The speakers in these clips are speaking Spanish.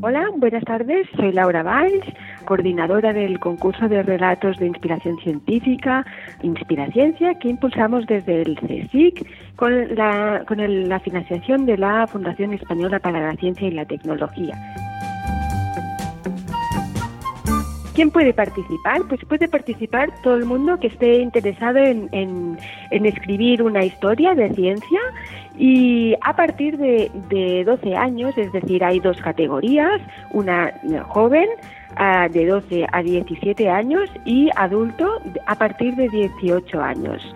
Hola, buenas tardes. Soy Laura Valls, coordinadora del concurso de relatos de inspiración científica, Inspiraciencia, que impulsamos desde el CSIC con la, con la financiación de la Fundación Española para la Ciencia y la Tecnología. ¿Quién puede participar? Pues puede participar todo el mundo que esté interesado en, en, escribir una historia de ciencia y a partir de, de, 12 años, es decir, hay dos categorías, una joven ah, de 12 a 17 años y adulto a partir de 18 años.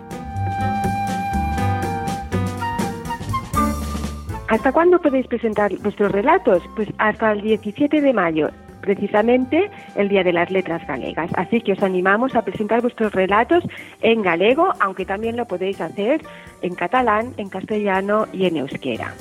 ¿Hasta cuándo podéis presentar vuestros relatos? Pues hasta el 17 de mayo precisamente el Día de las Letras Galegas. Así que os animamos a presentar vuestros relatos en galego, aunque también lo podéis hacer en catalán, en castellano y en euskera.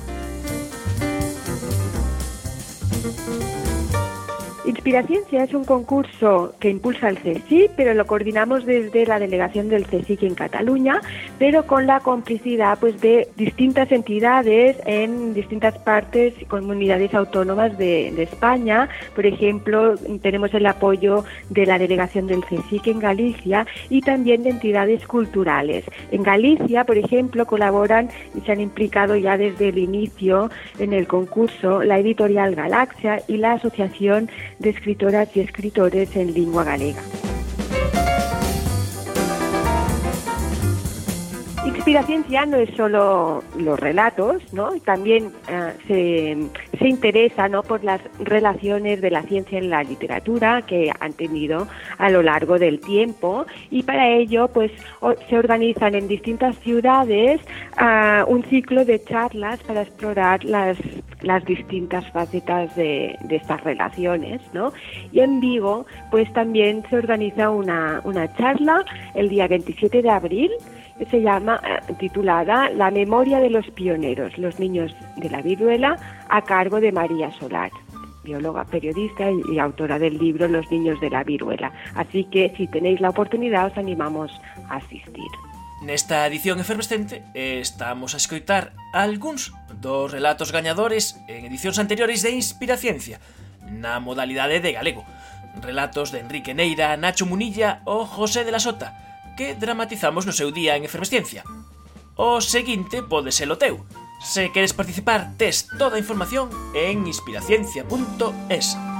Inspiraciencia es un concurso que impulsa el CSIC, pero lo coordinamos desde la delegación del CSIC en Cataluña, pero con la complicidad pues de distintas entidades en distintas partes y comunidades autónomas de, de, España. Por ejemplo, tenemos el apoyo de la delegación del CSIC en Galicia y también de entidades culturales. En Galicia, por ejemplo, colaboran y se han implicado ya desde el inicio en el concurso la editorial Galaxia y la Asociación de escritoras y escritores en lengua galega. Inspiración ya no es solo los relatos, ¿no? También eh, se, se, interesa, ¿no? Por las relaciones de la ciencia en la literatura que han tenido a lo largo del tiempo y para ello, pues, se organizan en distintas ciudades uh, un ciclo de charlas para explorar las, las distintas facetas de, estas relaciones, ¿no? Y en Vigo, pues, también se organiza una, una charla el día 27 de abril se llama, eh, titulada La memoria de los pioneros, los niños de la viruela, a cargo de María Solar bióloga, periodista y, autora del libro Los niños de la viruela. Así que si tenéis la oportunidad os animamos a asistir. Nesta edición efervescente estamos a escoitar algúns dos relatos gañadores en edicións anteriores de Inspiraciencia, na modalidade de galego. Relatos de Enrique Neira, Nacho Munilla ou José de la Sota, que dramatizamos no seu día en Efervesciencia. O seguinte pode ser o teu. Se queres participar, tes toda a información en inspiraciencia.es.